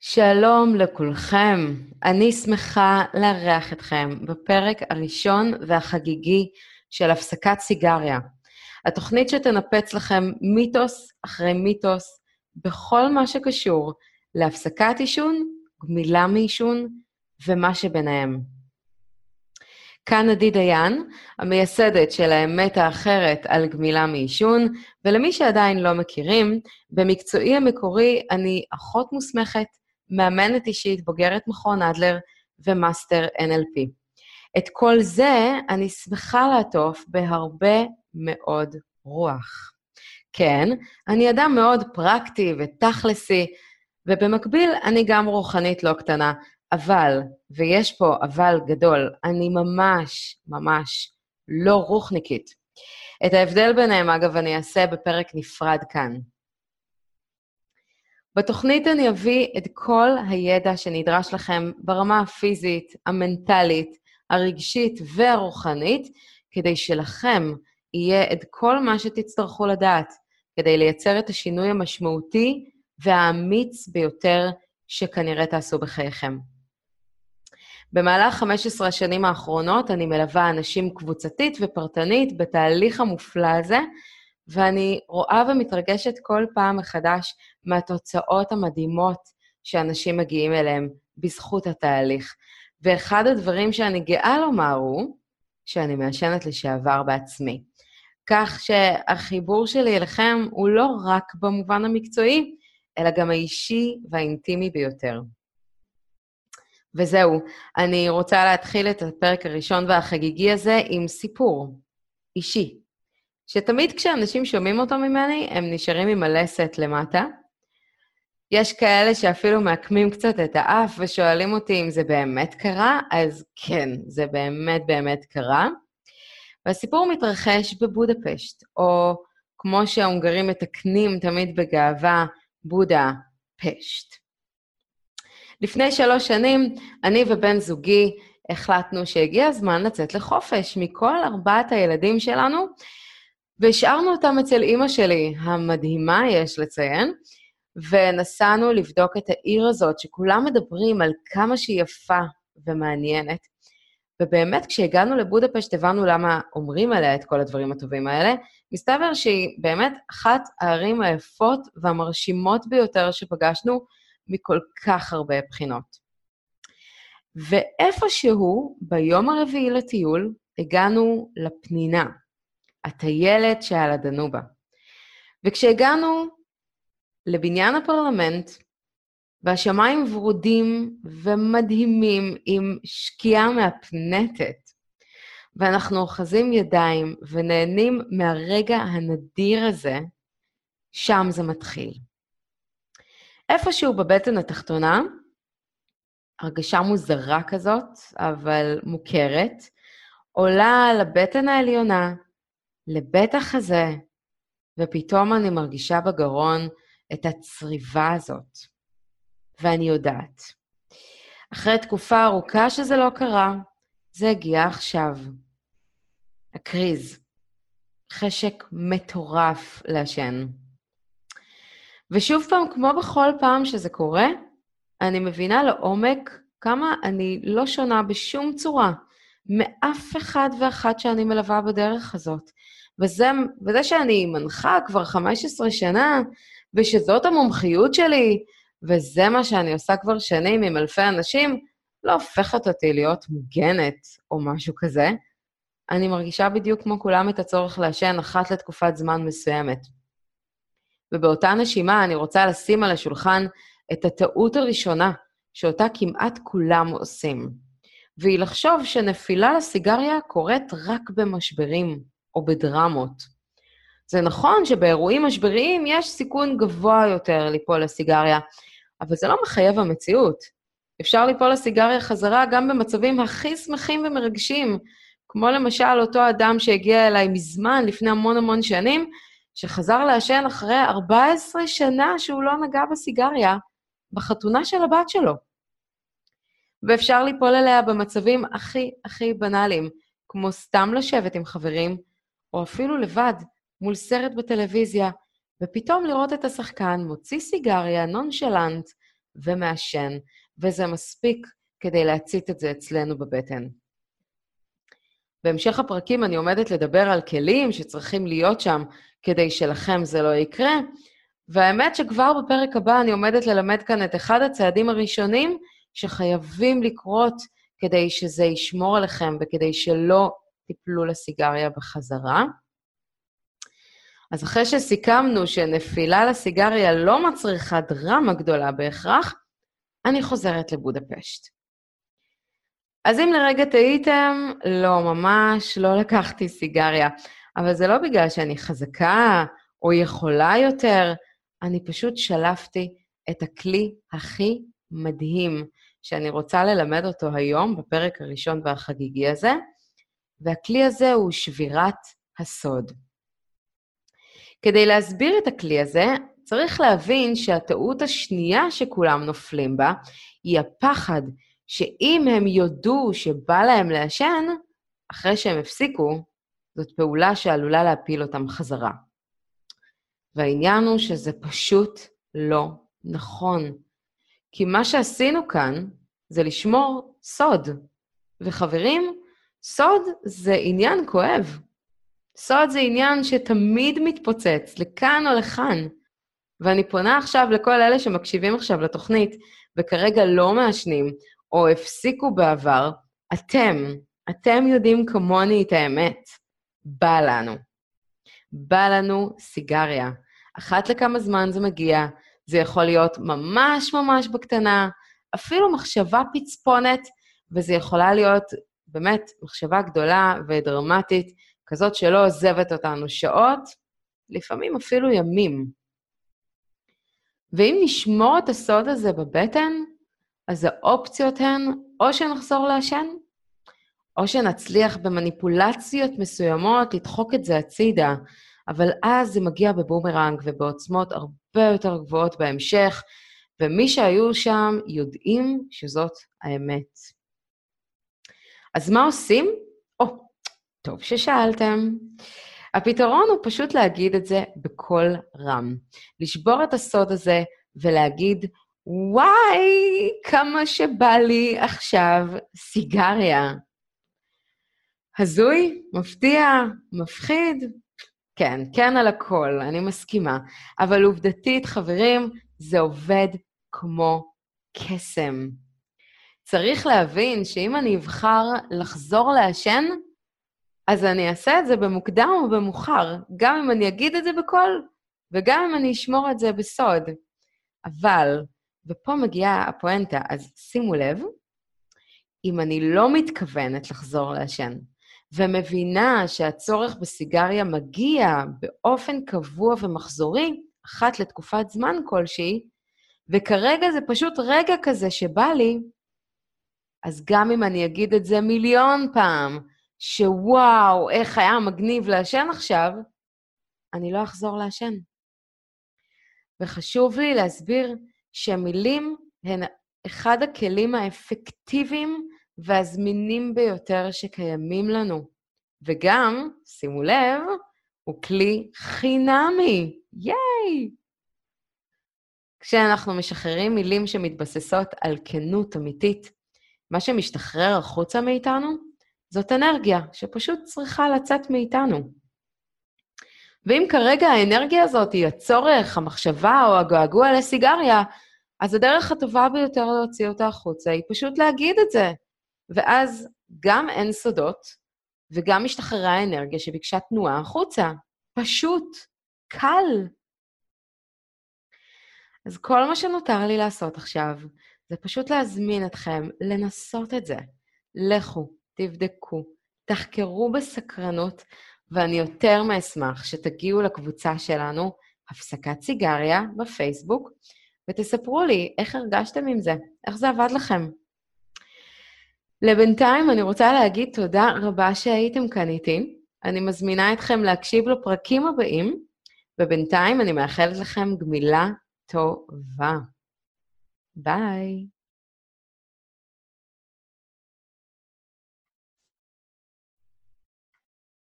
שלום לכולכם, אני שמחה לארח אתכם בפרק הראשון והחגיגי של הפסקת סיגריה. התוכנית שתנפץ לכם מיתוס אחרי מיתוס בכל מה שקשור להפסקת עישון, גמילה מעישון ומה שביניהם. כאן עדי דיין, המייסדת של האמת האחרת על גמילה מעישון, ולמי שעדיין לא מכירים, במקצועי המקורי אני אחות מוסמכת, מאמנת אישית, בוגרת מכון אדלר ומאסטר NLP. את כל זה אני שמחה לעטוף בהרבה מאוד רוח. כן, אני אדם מאוד פרקטי ותכלסי, ובמקביל אני גם רוחנית לא קטנה, אבל, ויש פה אבל גדול, אני ממש, ממש לא רוחניקית. את ההבדל ביניהם, אגב, אני אעשה בפרק נפרד כאן. בתוכנית אני אביא את כל הידע שנדרש לכם ברמה הפיזית, המנטלית, הרגשית והרוחנית, כדי שלכם יהיה את כל מה שתצטרכו לדעת כדי לייצר את השינוי המשמעותי והאמיץ ביותר שכנראה תעשו בחייכם. במהלך 15 השנים האחרונות אני מלווה אנשים קבוצתית ופרטנית בתהליך המופלא הזה, ואני רואה ומתרגשת כל פעם מחדש מהתוצאות המדהימות שאנשים מגיעים אליהם בזכות התהליך. ואחד הדברים שאני גאה לומר הוא שאני מעשנת לשעבר בעצמי. כך שהחיבור שלי אליכם הוא לא רק במובן המקצועי, אלא גם האישי והאינטימי ביותר. וזהו, אני רוצה להתחיל את הפרק הראשון והחגיגי הזה עם סיפור אישי, שתמיד כשאנשים שומעים אותו ממני, הם נשארים עם הלסת למטה. יש כאלה שאפילו מעקמים קצת את האף ושואלים אותי אם זה באמת קרה, אז כן, זה באמת באמת קרה. והסיפור מתרחש בבודפשט, או כמו שההונגרים מתקנים תמיד בגאווה, בודה פשט. לפני שלוש שנים, אני ובן זוגי החלטנו שהגיע הזמן לצאת לחופש מכל ארבעת הילדים שלנו, והשארנו אותם אצל אימא שלי, המדהימה, יש לציין, ונסענו לבדוק את העיר הזאת, שכולם מדברים על כמה שהיא יפה ומעניינת. ובאמת, כשהגענו לבודפשט הבנו למה אומרים עליה את כל הדברים הטובים האלה. מסתבר שהיא באמת אחת הערים היפות והמרשימות ביותר שפגשנו מכל כך הרבה בחינות. ואיפשהו, ביום הרביעי לטיול, הגענו לפנינה, הטיילת שעל הדנובה. וכשהגענו לבניין הפרלמנט, והשמיים ורודים ומדהימים עם שקיעה מהפנטת, ואנחנו אוחזים ידיים ונהנים מהרגע הנדיר הזה, שם זה מתחיל. איפשהו בבטן התחתונה, הרגשה מוזרה כזאת, אבל מוכרת, עולה לבטן העליונה, לבית החזה, ופתאום אני מרגישה בגרון את הצריבה הזאת. ואני יודעת. אחרי תקופה ארוכה שזה לא קרה, זה הגיע עכשיו. הקריז. חשק מטורף לעשן. ושוב פעם, כמו בכל פעם שזה קורה, אני מבינה לעומק כמה אני לא שונה בשום צורה מאף אחד ואחת שאני מלווה בדרך הזאת. וזה, וזה שאני מנחה כבר 15 שנה, ושזאת המומחיות שלי, וזה מה שאני עושה כבר שנים עם אלפי אנשים, לא הופכת אותי להיות מוגנת או משהו כזה. אני מרגישה בדיוק כמו כולם את הצורך לעשן אחת לתקופת זמן מסוימת. ובאותה נשימה אני רוצה לשים על השולחן את הטעות הראשונה, שאותה כמעט כולם עושים, והיא לחשוב שנפילה לסיגריה קורית רק במשברים או בדרמות. זה נכון שבאירועים משבריים יש סיכון גבוה יותר ליפול לסיגריה, אבל זה לא מחייב המציאות. אפשר ליפול לסיגריה חזרה גם במצבים הכי שמחים ומרגשים, כמו למשל אותו אדם שהגיע אליי מזמן, לפני המון המון שנים, שחזר לעשן אחרי 14 שנה שהוא לא נגע בסיגריה, בחתונה של הבת שלו. ואפשר ליפול אליה במצבים הכי הכי בנאליים, כמו סתם לשבת עם חברים, או אפילו לבד, מול סרט בטלוויזיה, ופתאום לראות את השחקן מוציא סיגריה נונשלנט ומעשן, וזה מספיק כדי להצית את זה אצלנו בבטן. בהמשך הפרקים אני עומדת לדבר על כלים שצריכים להיות שם כדי שלכם זה לא יקרה, והאמת שכבר בפרק הבא אני עומדת ללמד כאן את אחד הצעדים הראשונים שחייבים לקרות כדי שזה ישמור עליכם וכדי שלא תיפלו לסיגריה בחזרה. אז אחרי שסיכמנו שנפילה לסיגריה לא מצריכה דרמה גדולה בהכרח, אני חוזרת לבודפשט. אז אם לרגע טעיתם, לא, ממש לא לקחתי סיגריה. אבל זה לא בגלל שאני חזקה או יכולה יותר, אני פשוט שלפתי את הכלי הכי מדהים שאני רוצה ללמד אותו היום, בפרק הראשון והחגיגי הזה, והכלי הזה הוא שבירת הסוד. כדי להסביר את הכלי הזה, צריך להבין שהטעות השנייה שכולם נופלים בה, היא הפחד שאם הם יודו שבא להם לעשן, אחרי שהם הפסיקו, זאת פעולה שעלולה להפיל אותם חזרה. והעניין הוא שזה פשוט לא נכון. כי מה שעשינו כאן זה לשמור סוד. וחברים, סוד זה עניין כואב. סוד זה עניין שתמיד מתפוצץ, לכאן או לכאן. ואני פונה עכשיו לכל אלה שמקשיבים עכשיו לתוכנית וכרגע לא מעשנים, או הפסיקו בעבר, אתם, אתם יודעים כמוני את האמת. בא לנו. בא לנו סיגריה. אחת לכמה זמן זה מגיע, זה יכול להיות ממש ממש בקטנה, אפילו מחשבה פצפונת, וזה יכולה להיות באמת מחשבה גדולה ודרמטית, כזאת שלא עוזבת אותנו שעות, לפעמים אפילו ימים. ואם נשמור את הסוד הזה בבטן, אז האופציות הן או שנחזור לעשן, או שנצליח במניפולציות מסוימות לדחוק את זה הצידה, אבל אז זה מגיע בבומרנג ובעוצמות הרבה יותר גבוהות בהמשך, ומי שהיו שם יודעים שזאת האמת. אז מה עושים? או, טוב ששאלתם. הפתרון הוא פשוט להגיד את זה בקול רם. לשבור את הסוד הזה ולהגיד, וואי, כמה שבא לי עכשיו סיגריה. הזוי, מפתיע, מפחיד? כן, כן על הכל, אני מסכימה. אבל עובדתית, חברים, זה עובד כמו קסם. צריך להבין שאם אני אבחר לחזור לעשן, אז אני אעשה את זה במוקדם או במאוחר, גם אם אני אגיד את זה בקול, וגם אם אני אשמור את זה בסוד. אבל, ופה מגיעה הפואנטה, אז שימו לב, אם אני לא מתכוונת לחזור לעשן, ומבינה שהצורך בסיגריה מגיע באופן קבוע ומחזורי, אחת לתקופת זמן כלשהי, וכרגע זה פשוט רגע כזה שבא לי, אז גם אם אני אגיד את זה מיליון פעם, שוואו, איך היה מגניב לעשן עכשיו, אני לא אחזור לעשן. וחשוב לי להסביר שהמילים הן אחד הכלים האפקטיביים והזמינים ביותר שקיימים לנו. וגם, שימו לב, הוא כלי חינמי. ייי! כשאנחנו משחררים מילים שמתבססות על כנות אמיתית, מה שמשתחרר החוצה מאיתנו זאת אנרגיה שפשוט צריכה לצאת מאיתנו. ואם כרגע האנרגיה הזאת היא הצורך, המחשבה או הגעגוע לסיגריה, אז הדרך הטובה ביותר להוציא אותה החוצה היא פשוט להגיד את זה. ואז גם אין סודות, וגם משתחררה האנרגיה שביקשה תנועה החוצה. פשוט, קל. אז כל מה שנותר לי לעשות עכשיו, זה פשוט להזמין אתכם לנסות את זה. לכו, תבדקו, תחקרו בסקרנות, ואני יותר מאשמח שתגיעו לקבוצה שלנו, הפסקת סיגריה, בפייסבוק, ותספרו לי איך הרגשתם עם זה, איך זה עבד לכם. לבינתיים אני רוצה להגיד תודה רבה שהייתם כאן איתי. אני מזמינה אתכם להקשיב לפרקים הבאים, ובינתיים אני מאחלת לכם גמילה טובה. ביי.